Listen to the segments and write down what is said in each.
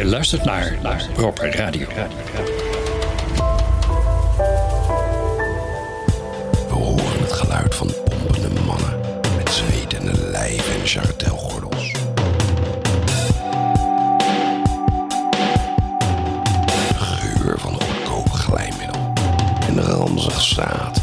Je luistert naar, naar Proper Radio. We horen het geluid van pompende mannen met zwetende lijf en charretelgordels. De geur van goedkoop glijmiddel en ranzig zaad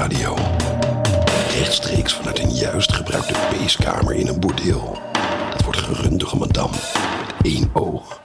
Radio. Rechtstreeks vanuit een juist gebruikte peeskamer in een bordeel. Dat wordt gerund door een madame met één oog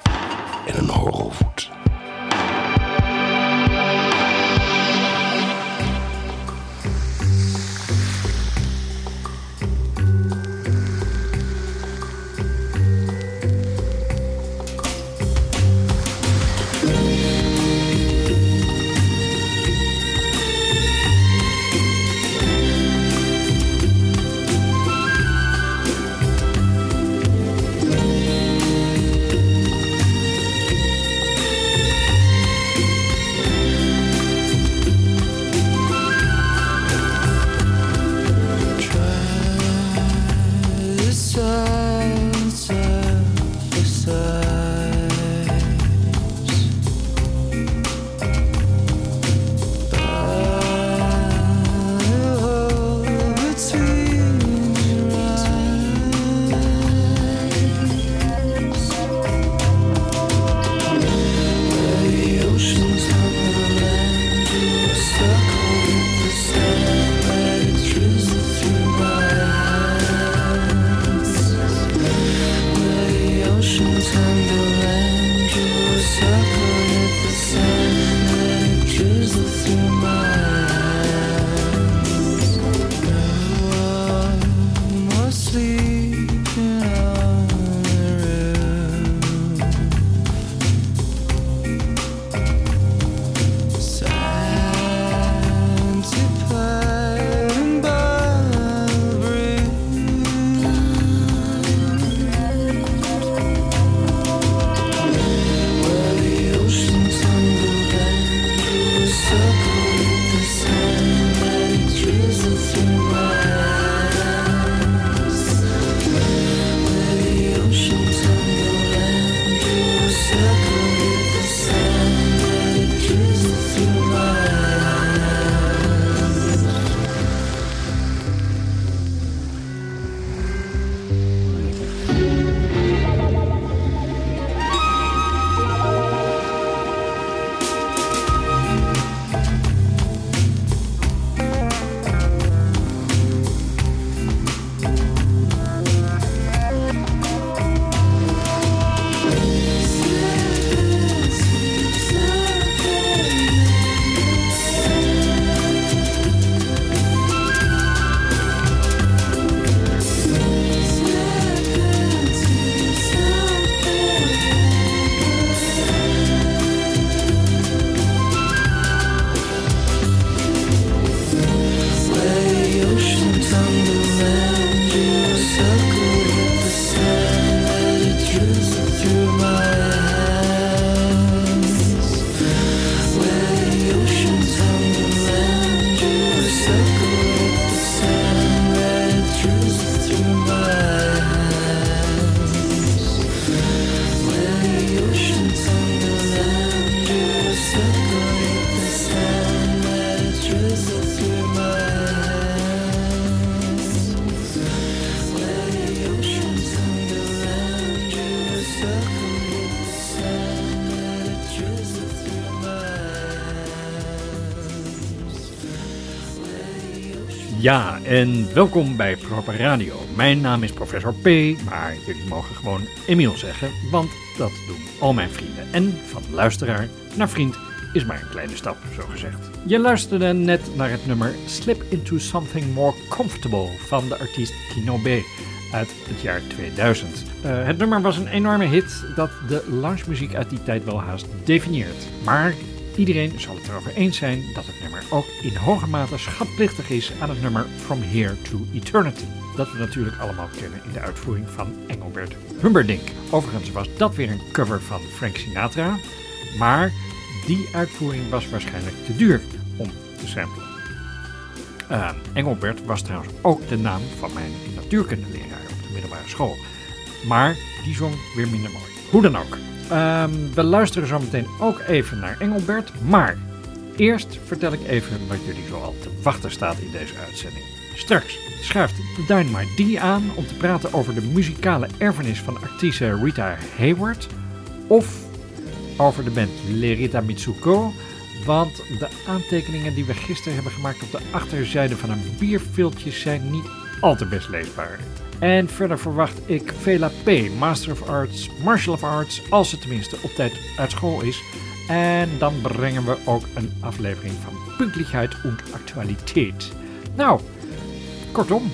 Ja, en welkom bij Proper Radio. Mijn naam is Professor P, maar jullie mogen gewoon Emiel zeggen, want dat doen al mijn vrienden. En van luisteraar naar vriend is maar een kleine stap, zo gezegd. Je luisterde net naar het nummer Slip Into Something More Comfortable van de artiest Kino B. uit het jaar 2000. Uh, het nummer was een enorme hit dat de loungemuziek uit die tijd wel haast definieert. Maar iedereen zal het erover eens zijn dat het ook in hoge mate schatplichtig is aan het nummer From Here to Eternity. Dat we natuurlijk allemaal kennen in de uitvoering van Engelbert Humperdinck. Overigens was dat weer een cover van Frank Sinatra, maar die uitvoering was waarschijnlijk te duur om te samplen. Uh, Engelbert was trouwens ook de naam van mijn natuurkundeleraar op de middelbare school. Maar die zong weer minder mooi. Hoe dan ook. Uh, we luisteren zo meteen ook even naar Engelbert. Maar eerst vertel ik even wat jullie zoal te wachten staat in deze uitzending. Straks schuift Dynamite D aan om te praten over de muzikale erfenis van actrice Rita Hayward. Of over de band Lerita Mitsuko want de aantekeningen die we gisteren hebben gemaakt op de achterzijde van een bierviltje zijn niet al te best leesbaar. En verder verwacht ik Vela P, Master of Arts, Martial of Arts, als ze tenminste op tijd uit school is. En dan brengen we ook een aflevering van Pünktlichkeit und Actualiteit. Nou, kortom,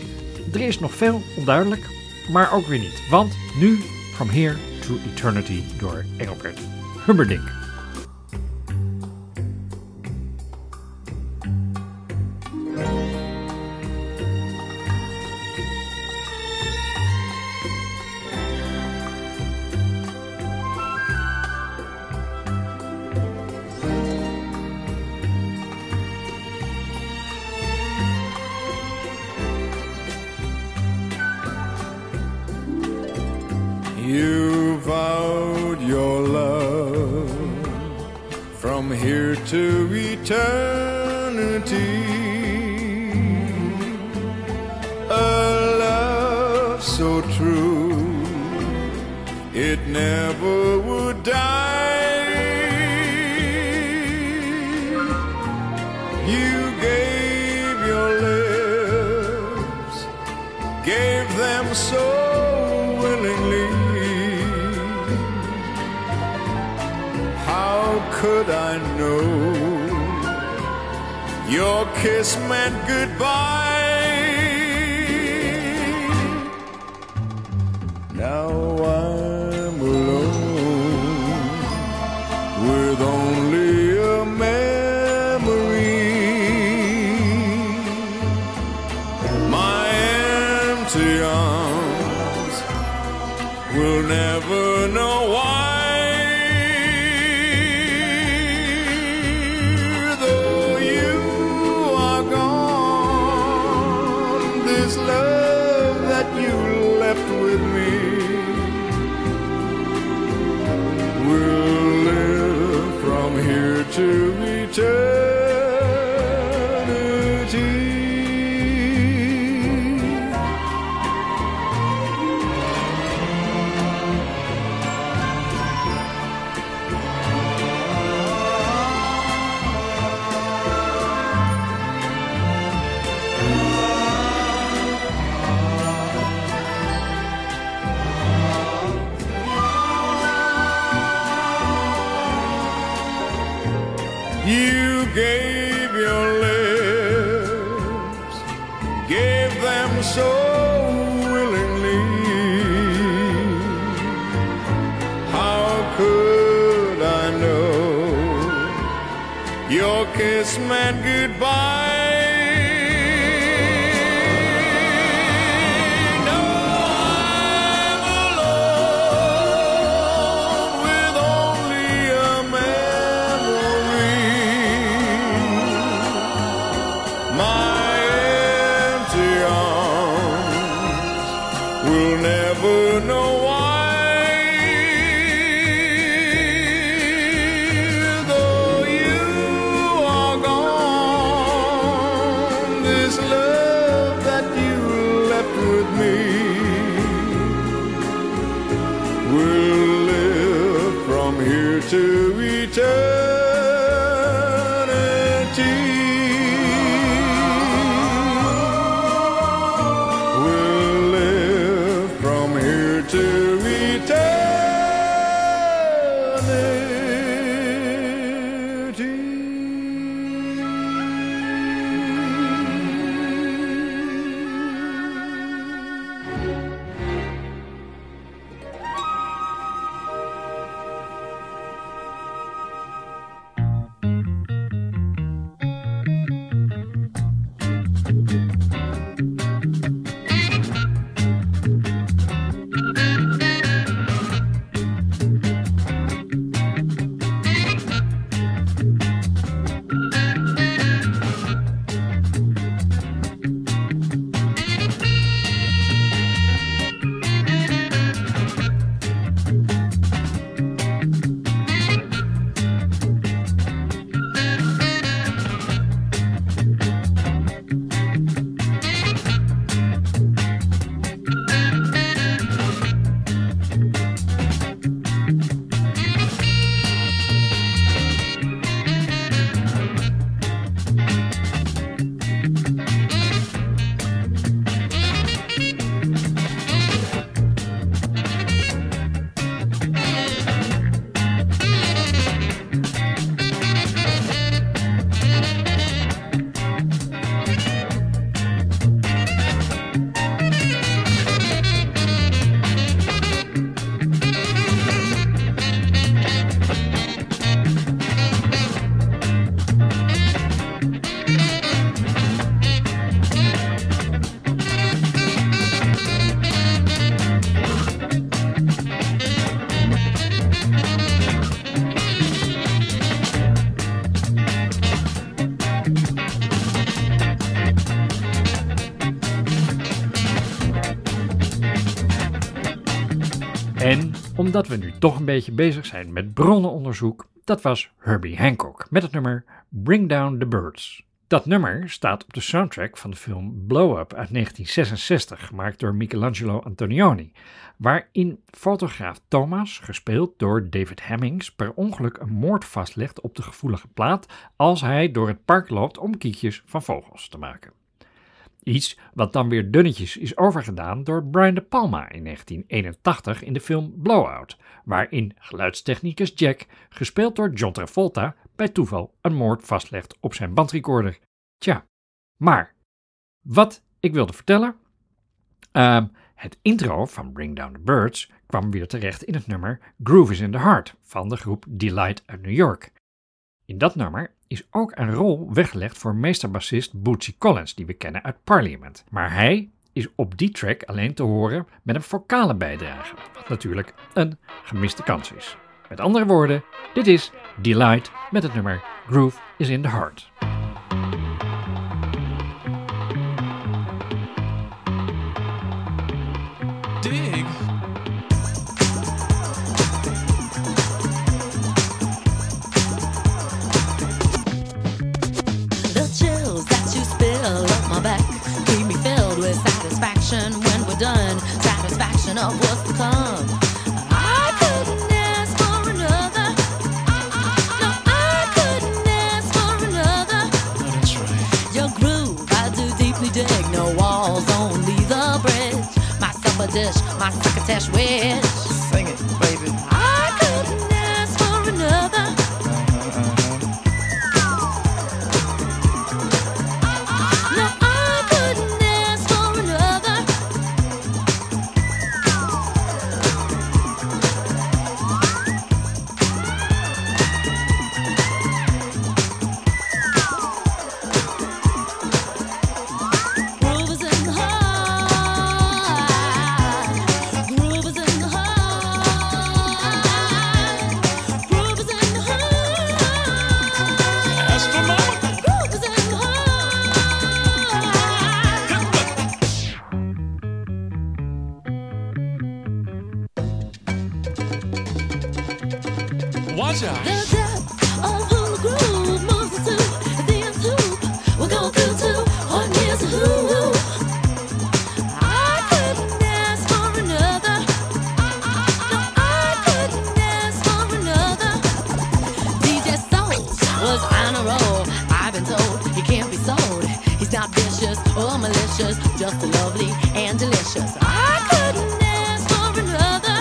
er is nog veel onduidelijk, maar ook weer niet. Want nu From Here to Eternity door Engelbert Humperdinck. from here to eternity. A love so true, it never would die. could I know? Your kiss meant goodbye. Omdat we nu toch een beetje bezig zijn met bronnenonderzoek, dat was Herbie Hancock met het nummer Bring Down the Birds. Dat nummer staat op de soundtrack van de film Blow Up uit 1966, gemaakt door Michelangelo Antonioni, waarin fotograaf Thomas, gespeeld door David Hemmings, per ongeluk een moord vastlegt op de gevoelige plaat als hij door het park loopt om kietjes van vogels te maken. Iets wat dan weer dunnetjes is overgedaan door Brian De Palma in 1981 in de film Blowout, waarin geluidstechnicus Jack, gespeeld door John Travolta, bij toeval een moord vastlegt op zijn bandrecorder. Tja, maar wat ik wilde vertellen. Ehm, het intro van Bring Down the Birds kwam weer terecht in het nummer Groove is in the Heart van de groep Delight uit New York. In dat nummer is ook een rol weggelegd voor meesterbassist Bootsy Collins, die we kennen uit Parliament. Maar hij is op die track alleen te horen met een vocale bijdrage, wat natuurlijk een gemiste kans is. Met andere woorden, dit is Delight met het nummer Groove is in the Heart. Groove, I couldn't ask for another Young, I do deeply dig. No walls, only the bridge. My supper dish, my succotash wish. Or malicious, just lovely and delicious. I couldn't ask for another.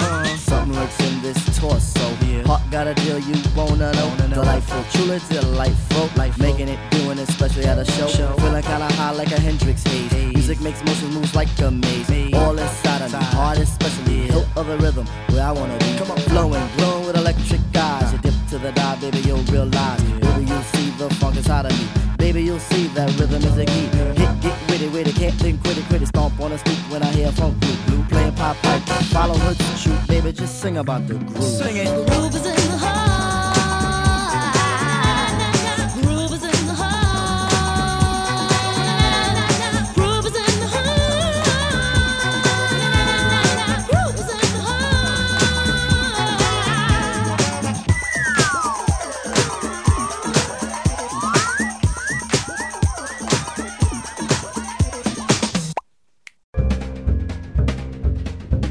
Uh, something lurks in this torso. Heart got a deal you wanna know. Delightful, truly delightful. Life making it, doing it, especially at a show. Feeling kinda high like a Hendrix haze. Music makes motion moves like a maze. All inside of me, heart especially. Hilt of the rhythm, where I wanna be. Come on, flowing, glowing with electric eyes. You dip to the dive, baby, you'll realize. Baby, you'll see the funk inside of me. Baby, you'll see that rhythm is a key. Get, get witty, witty, can't think, quit it, quit it. Stomp on the street when I hear funk blue, blue playing pop pipe. Follow her to shoot, baby, just sing about the groove. Sing it. Groove is in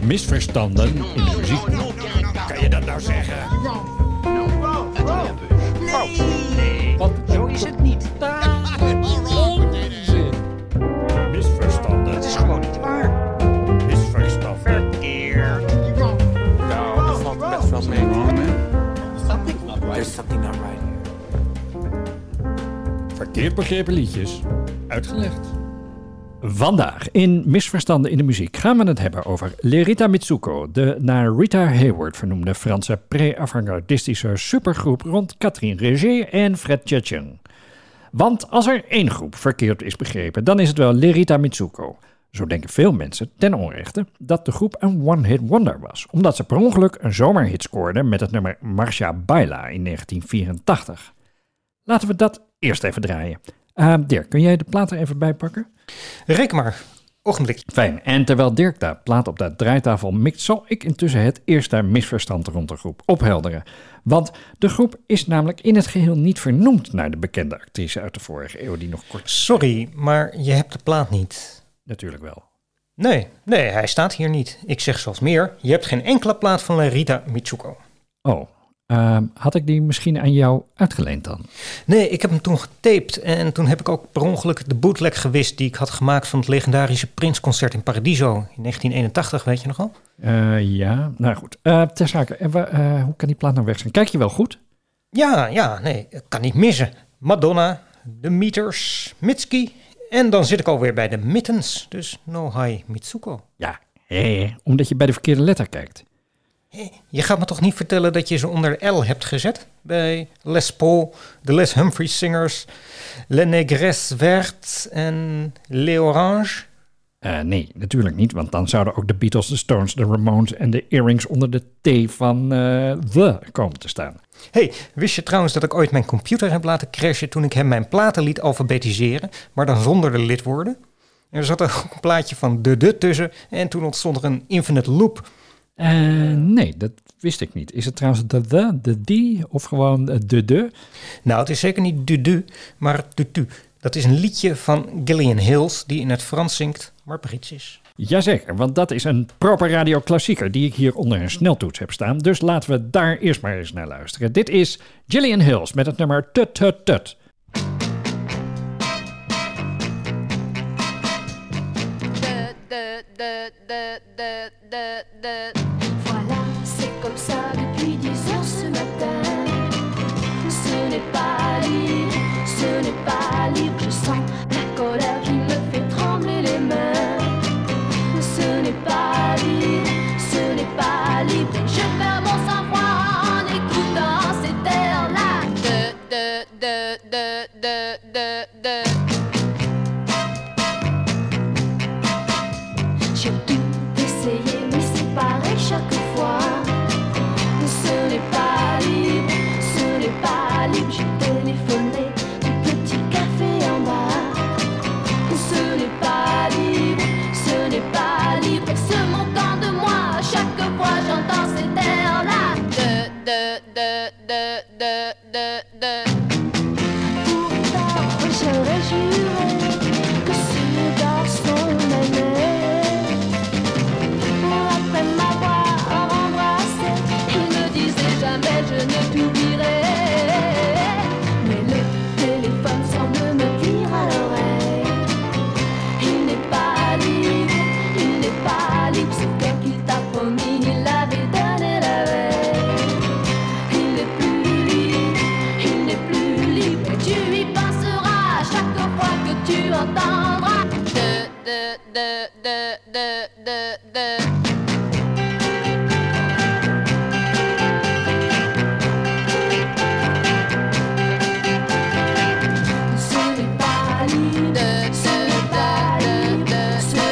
Misverstanden in de muziek. Kan je dat nou zeggen? Want zo is het niet. Misverstanden. Het is gewoon niet waar. Misverstanden. Verkeerd. Nou, dat valt best wel mee. There's something not right here. Verkeerd begrepen liedjes. Uitgelegd. Vandaag in Misverstanden in de muziek gaan we het hebben over Lerita Mitsuko, de naar Rita Hayward vernoemde Franse pre-avantgardistische supergroep rond Catherine Réger en Fred Tchetchen. Want als er één groep verkeerd is begrepen, dan is het wel Lerita Mitsuko. Zo denken veel mensen ten onrechte dat de groep een one-hit wonder was, omdat ze per ongeluk een zomerhit scoorde met het nummer Marcia Baila in 1984. Laten we dat eerst even draaien. Eh, Dirk, kun jij de plaat er even bij pakken? Reken maar. Ogenblik. Fijn. En terwijl Dirk daar plaat op de draaitafel mikt, zal ik intussen het eerste misverstand rond de groep ophelderen. Want de groep is namelijk in het geheel niet vernoemd naar de bekende actrice uit de vorige eeuw die nog kort... Sorry, maar je hebt de plaat niet. Natuurlijk wel. Nee, nee, hij staat hier niet. Ik zeg zelfs meer. Je hebt geen enkele plaat van Larita Mitsuko. Oh, ehm, had ik die misschien aan jou uitgeleend dan? Nee, ik heb hem toen getaped en toen heb ik ook per ongeluk de bootleg gewist die ik had gemaakt van het legendarische Prinsconcert in Paradiso in 1981, weet je nog al? Eh, ja, nou goed. Eh ter zake, eh, hoe kan die plaat nou weg zijn? Kijk je wel goed? Ja, ja, nee, kan niet missen. Madonna, de Meters, Mitski en dan zit ik alweer bij de Mittens, dus no hi Mitsuko. Ja, hé, omdat je bij de verkeerde letter kijkt. Je gaat me toch niet vertellen dat je ze onder L hebt gezet? Bij Les Paul, de Les Humphries Singers, Le Négresse Vert en Le Orange? Eh, nee, natuurlijk niet, want dan zouden ook de Beatles, de Stones, de Ramones en de Earrings onder de T van eh The komen te staan. hey, wist je trouwens dat ik ooit mijn computer heb laten crashen toen ik hem mijn platen liet alfabetiseren, maar dan zonder de lidwoorden? Er zat ook een plaatje van de de tussen en toen ontstond er een infinite loop. Eh, nee, dat wist ik niet. Is het trouwens de the, de die of gewoon de de? Nou, het is zeker niet du du, maar du tu. Dat is een liedje van Gillian Hills die in het Frans zingt, maar Brits is. Jazeker, want dat is een proper radioklassieker die ik hier onder een sneltoets heb staan. Dus laten we daar eerst maar eens naar luisteren. Dit is Gillian Hills met het nummer Tut Tut Tut. Voilà, c'est comme ça depuis dix heures ce matin.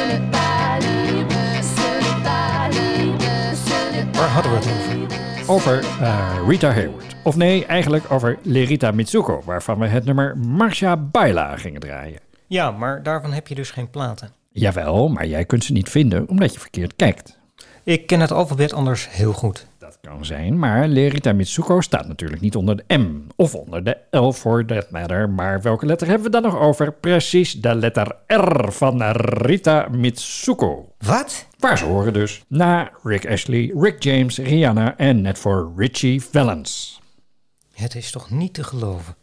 N'est pas libre, ce n'est Waar hadden we het over? Over eh, Rita Hayward. Of nee, eigenlijk over Lerita Mitsuko, waarvan we het nummer Marcia Baila gingen draaien. Ja, maar daarvan heb je dus geen platen. Jawel, maar jij kunt ze niet vinden omdat je verkeerd kijkt. Ik ken het alfabet anders heel goed. Dat kan zijn, maar Lerita Mitsuko staat natuurlijk niet onder de M of onder de L voor that matter. Maar welke letter hebben we dan nog over? Precies de letter R van Rita Mitsuko. Wat? Waar ze horen dus. Na Rick Ashley, Rick James, Rihanna en net voor Richie Valens. Het is toch niet te geloven.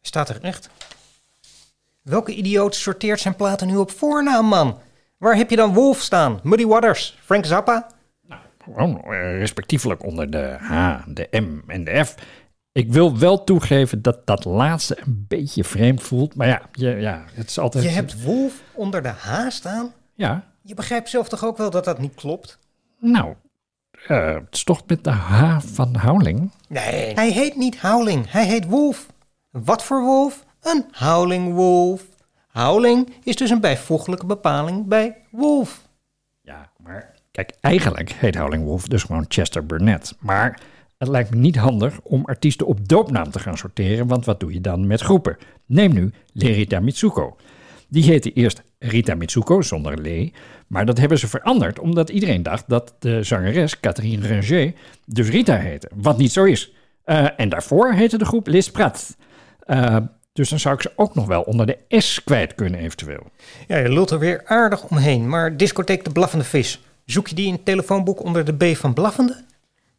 Staat er echt? Welke idioot sorteert zijn platen nu op voornaam, man? Waar heb je dan Wolf staan? Muddy Waters? Frank Zappa? Gewoon eh, respectievelijk onder de H, de M en de F. Ik wil wel toegeven dat dat laatste een beetje vreemd voelt. Maar ja, je, ja het is altijd... Je hebt Wolf onder de H staan? Ja, Je begrijpt zelf toch ook wel dat dat niet klopt? nou, eh, het is toch met de H van Howling? Nee. Hij heet niet Howling, hij heet Wolf. Wat voor wolf? Een Howling Wolf. Howling is dus een bijvoeglijke bepaling bij Wolf. Ja, maar kijk, eigenlijk heet Howling Wolf dus gewoon Chester Burnett. Maar Het lijkt me niet handig om artiesten op doopnaam te gaan sorteren, want wat doe je dan met groepen? Neem nu Lerita Mitsuko. Die heette eerst Rita Mitsuko zonder le, maar dat hebben ze veranderd omdat iedereen dacht dat de zangeres Catherine Ringer dus Rita heette, wat niet zo is. Eh, en daarvoor heette de groep Les Prat. Eh, dus dan zou ik ze ook nog wel onder de S kwijt kunnen eventueel. Ja, je lult er weer aardig omheen, maar discotheek De Blaffende Vis. Zoek je die in het telefoonboek onder de B van Blaffende?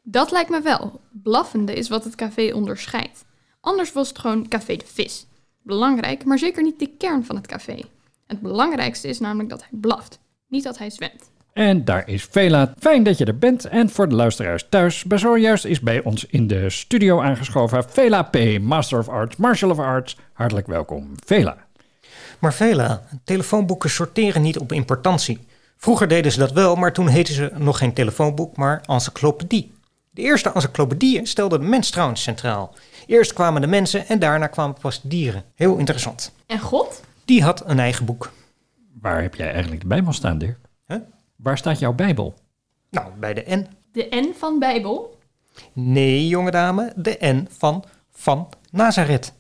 Dat lijkt me wel. Blaffende is wat het café onderscheidt. Anders was het gewoon Café de Vis. Belangrijk, maar zeker niet de kern van het café. Het belangrijkste is namelijk dat hij blaft, niet dat hij zwemt. En daar is Vela. Fijn dat je er bent. En voor de luisteraars thuis, bij zojuist is bij ons in de studio aangeschoven Vela P., Master of Arts, Martial of Arts. Hartelijk welkom, Vela. Maar Vela, telefoonboeken sorteren niet op importantie. Vroeger deden ze dat wel, maar toen heten ze nog geen telefoonboek, maar encyclopedie. De eerste encyclopedieën stelden de mens trouwens centraal. Eerst kwamen de mensen en daarna kwamen pas de dieren. Heel interessant. En God? Die had een eigen boek. Waar heb jij eigenlijk de Bijbel staan, Dirk? Huh? Waar staat jouw Bijbel? Nou, bij de N. De N van Bijbel? Nee, jonge dame, de N van Van Nazareth.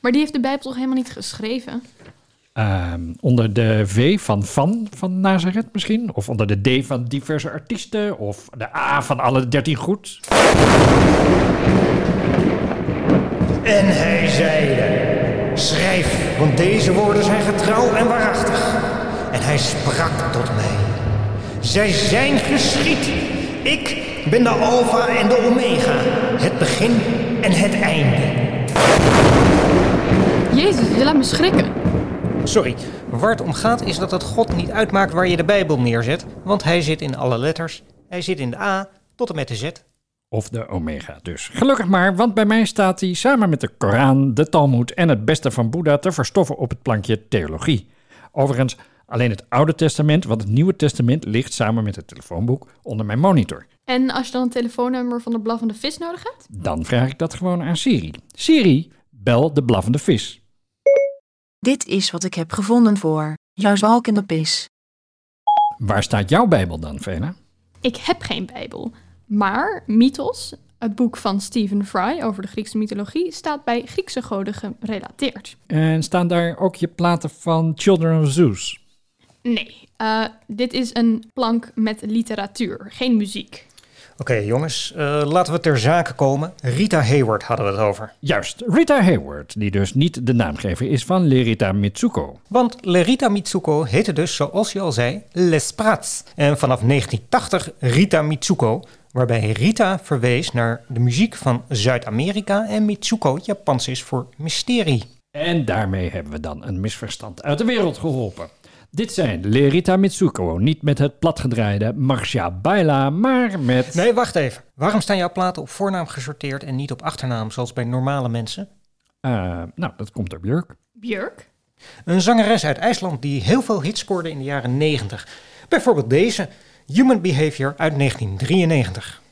Maar die heeft de Bijbel toch helemaal niet geschreven? Ehm, onder de V van Van van Nazareth misschien? Of onder de D van diverse artiesten? Of de A van alle dertien goed? En hij zeide, schrijf, want deze woorden zijn getrouw en waarachtig. En hij sprak tot mij. Zij zijn geschied. Ik ben de Alpha en de Omega, het begin en het einde. Jezus, je laat me schrikken. Sorry, waar het om gaat is dat het God niet uitmaakt waar je de Bijbel neerzet, want hij zit in alle letters. Hij zit in de A tot en met de Z. Of de Omega dus. Gelukkig maar, want bij mij staat hij samen met de Koran, de Talmud en het beste van Boeddha te verstoffen op het plankje theologie. Overigens, alleen het Oude Testament, want het Nieuwe Testament ligt samen met het telefoonboek onder mijn monitor. En als je dan een telefoonnummer van de blaffende vis nodig hebt? Dan vraag ik dat gewoon aan Siri. Siri, bel de blaffende vis. Dit is wat ik heb gevonden voor jouw zwalkende pis. Waar staat jouw Bijbel dan, Vena? Ik heb geen Bijbel. Maar Mythos, het boek van Stephen Fry over de Griekse mythologie, staat bij Griekse goden gerelateerd. En staan daar ook je platen van Children of Zeus? Nee, eh, dit is een plank met literatuur, geen muziek. Oké jongens, eh, laten we ter zake komen. Rita Hayward hadden we het over. Juist, Rita Hayward, die dus niet de naamgever is van Lerita Mitsuko. Want Lerita Mitsuko heette dus, zoals je al zei, Les Prats. En vanaf 1980 Rita Mitsuko, waarbij Rita verwees naar de muziek van Zuid-Amerika en Mitsuko Japans is voor mysterie. En daarmee hebben we dan een misverstand uit de wereld geholpen. Dit zijn Lerita Mitsuko, niet met het platgedraaide Marcia Baila, maar met... Nee, wacht even. Waarom staan jouw platen op voornaam gesorteerd en niet op achternaam, zoals bij normale mensen? Eh, nou, dat komt door Björk. Björk? Een zangeres uit IJsland die heel veel hits scoorde in de jaren 90. Bijvoorbeeld deze, Human Behavior uit 1993.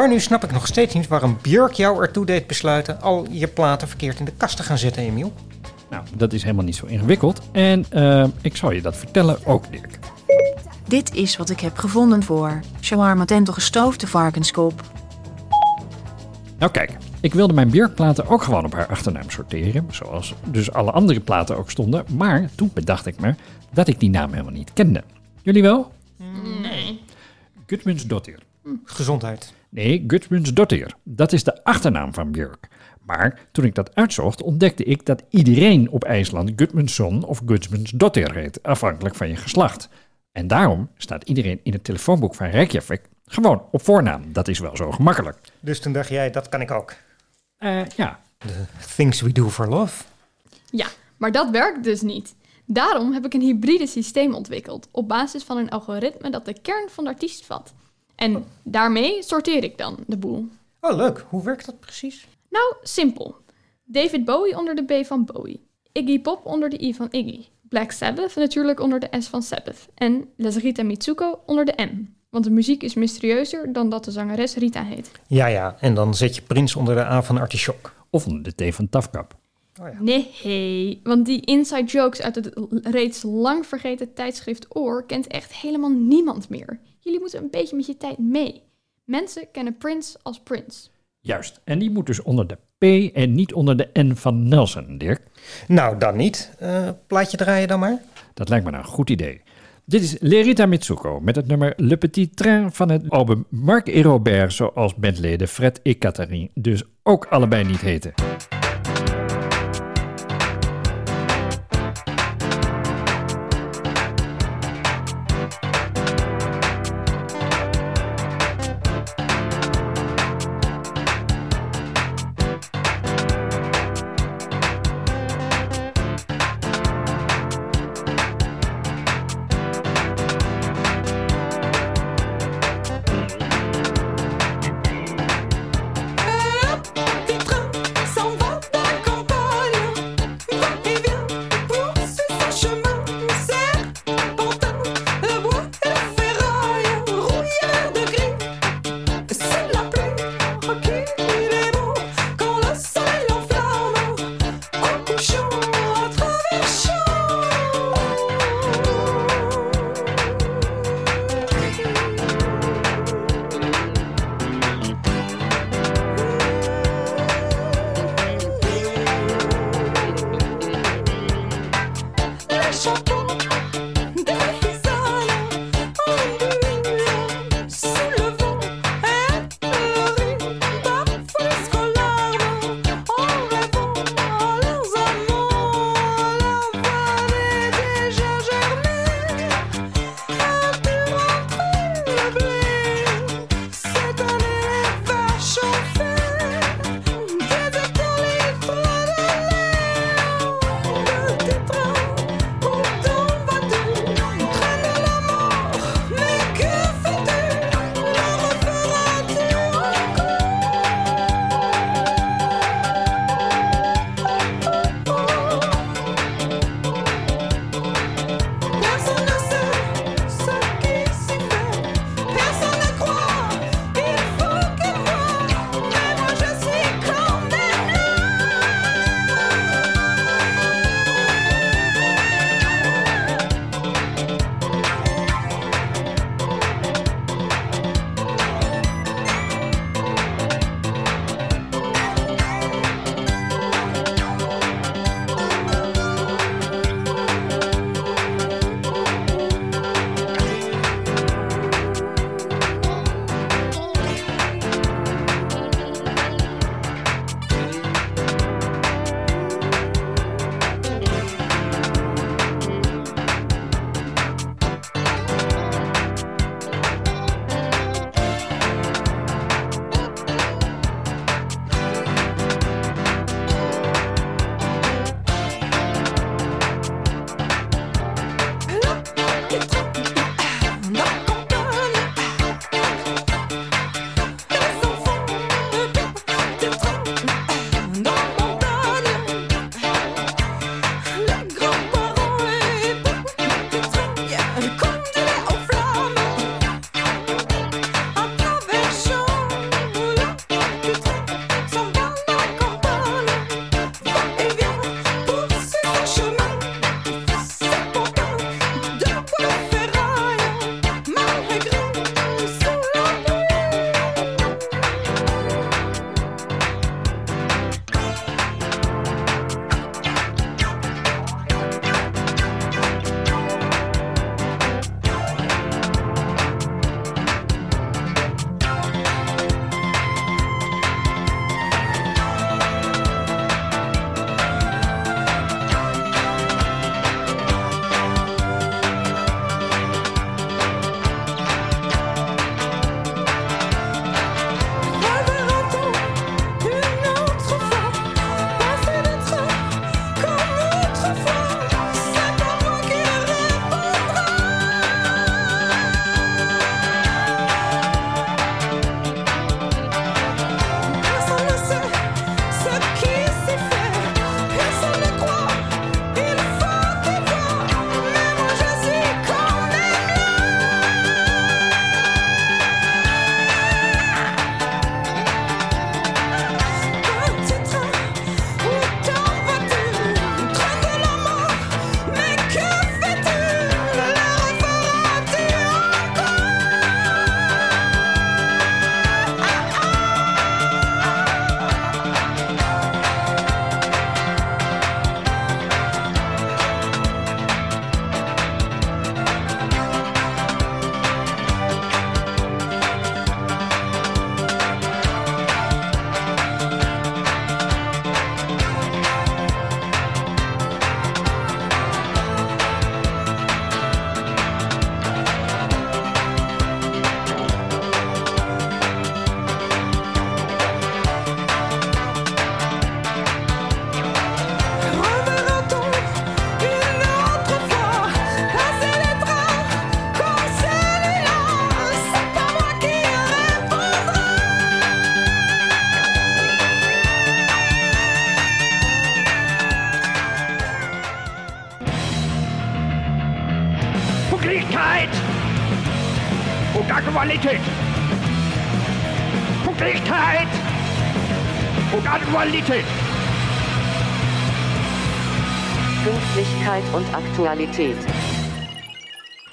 Maar nu snap ik nog steeds niet waarom Björk jou ertoe deed besluiten al je platen verkeerd in de kast te gaan zetten, Emiel. Nou, dat is helemaal niet zo ingewikkeld. En eh, ik zal je dat vertellen ook, Dirk. Dit is wat ik heb gevonden voor shawarma tentel gestoofde varkenskop. Nou kijk, ik wilde mijn Björk-platen ook gewoon op haar achternaam sorteren. Zoals dus alle andere platen ook stonden. Maar toen bedacht ik me dat ik die naam helemaal niet kende. Jullie wel? Nee. Gudmundsdottir. Gezondheid. Nee, Gudmundsdottir. Dat is de achternaam van Björk. Maar toen ik dat uitzocht, ontdekte ik dat iedereen op IJsland Gudmundsson of Gudmundsdottir heet, afhankelijk van je geslacht. En daarom staat iedereen in het telefoonboek van Reykjavik gewoon op voornaam. Dat is wel zo gemakkelijk. Dus toen dacht jij, dat kan ik ook. Eh, ja, Things we do for love. Ja, maar dat werkt dus niet. Daarom heb ik een hybride systeem ontwikkeld op basis van een algoritme dat de kern van de artiest vat. En daarmee sorteer ik dan de boel. Oh, leuk. Hoe werkt dat precies? Nou, simpel. David Bowie onder de B van Bowie. Iggy Pop onder de I van Iggy. Black Sabbath natuurlijk onder de S van Sabbath. En Les Rita Mitsuko onder de M. Want de muziek is mysterieuzer dan dat de zangeres Rita heet. Ja, ja. En dan zet je Prins onder de A van Artichok. of onder de T van Tafkap. Nee, want die inside jokes uit het reeds lang vergeten tijdschrift Oor kent echt helemaal niemand meer. Jullie moeten een beetje met je tijd mee. Mensen kennen Prince als Prince. Juist, en die moet dus onder de P en niet onder de N van Nelson, Dirk. Nou, dan niet. Eh, plaatje draaien dan maar. Dat lijkt me nou een goed idee. Dit is Lerita Mitsuko met het nummer Le Petit Train van het album Marc et Robert, zoals bandleden Fred en Catherine dus ook allebei niet heten. Aktualität. Pünktlichkeit und Aktualität.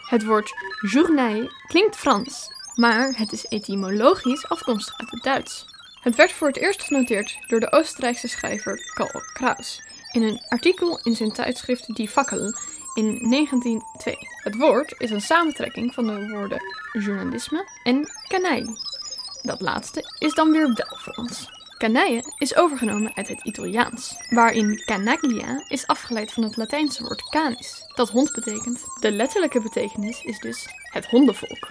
Het woord journée klinkt Frans, maar het is etymologisch afkomstig uit het Duits. Het werd voor het eerst genoteerd door de Oostenrijkse schrijver Karl Kraus in een artikel in zijn tijdschrift Die Fakkel in 1902. Het woord is een samentrekking van de woorden journalisme en canaille. Dat laatste is dan weer wel Frans. Canaille is overgenomen uit het Italiaans, waarin canaglia is afgeleid van het Latijnse woord canis, dat hond betekent. De letterlijke betekenis is dus het hondenvolk.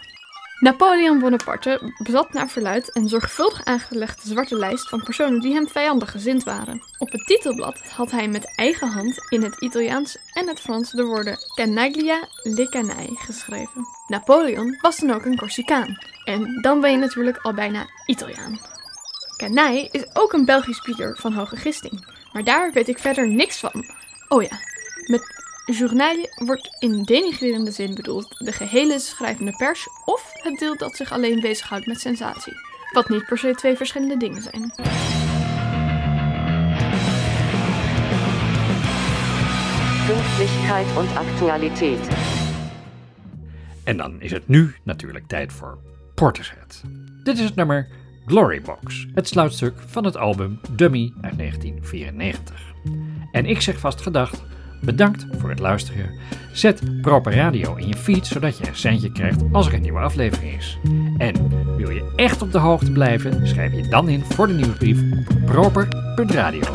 Napoleon Bonaparte bezat naar verluid een zorgvuldig aangelegde zwarte lijst van personen die hem vijandig gezind waren. Op het titelblad had hij met eigen hand in het Italiaans en het Frans de woorden Canaglia le canaille geschreven. Napoleon was dan ook een Corsicaan. En dan ben je natuurlijk al bijna Italiaan. Canaille is ook een Belgisch bier van hoge gisting, maar daar weet ik verder niks van. Oh ja, met journaal wordt in denigrerende zin bedoeld de gehele schrijvende pers of het deel dat zich alleen bezighoudt met sensatie. Wat niet per se twee verschillende dingen zijn. Pünktlichkeit und Aktualität. En dan is het nu natuurlijk tijd voor Portishead. Dit is het nummer Glory Box, het sluitstuk van het album Dummy uit 1994. En ik zeg vast gedacht, bedankt voor het luisteren. Zet Proper Radio in je feed, zodat je een centje krijgt als er een nieuwe aflevering is. En wil je echt op de hoogte blijven, schrijf je dan in voor de nieuwsbrief op proper.radio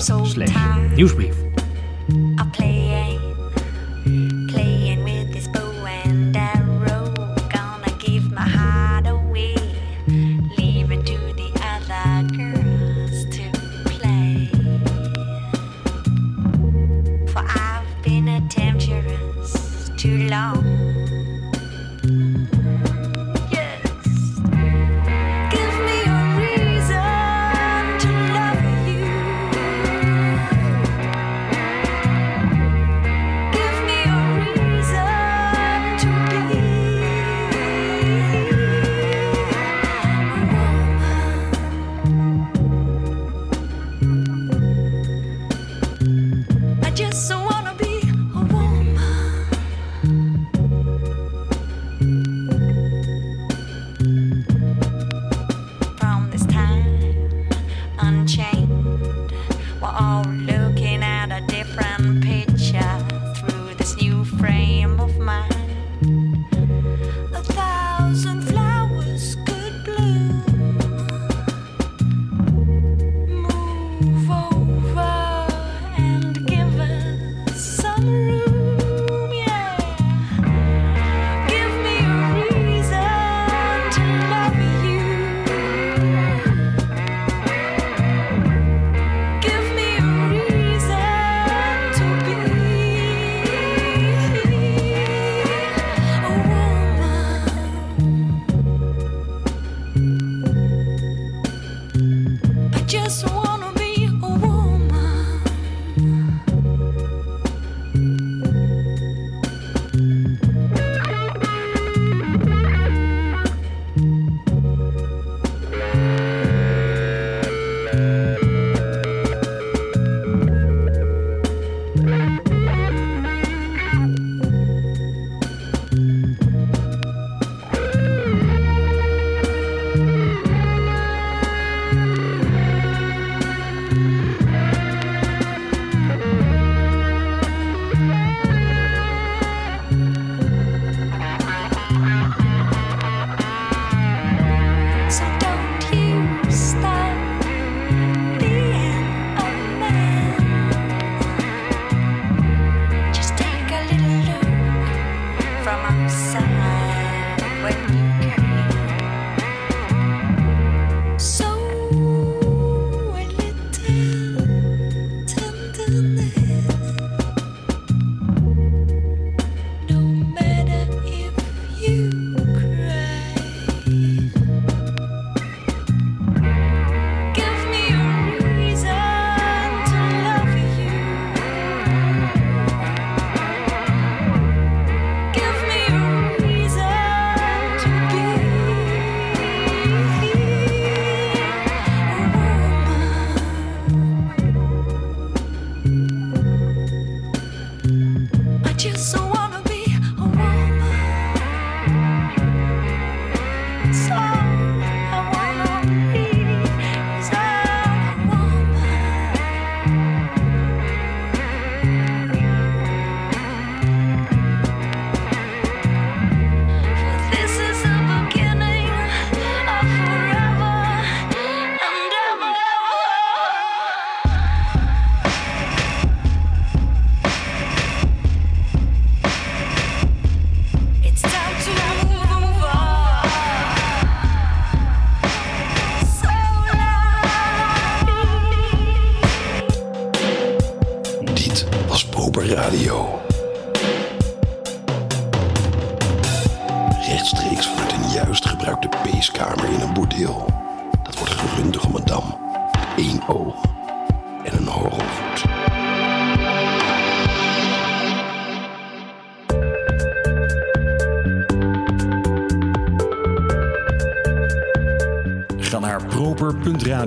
Ga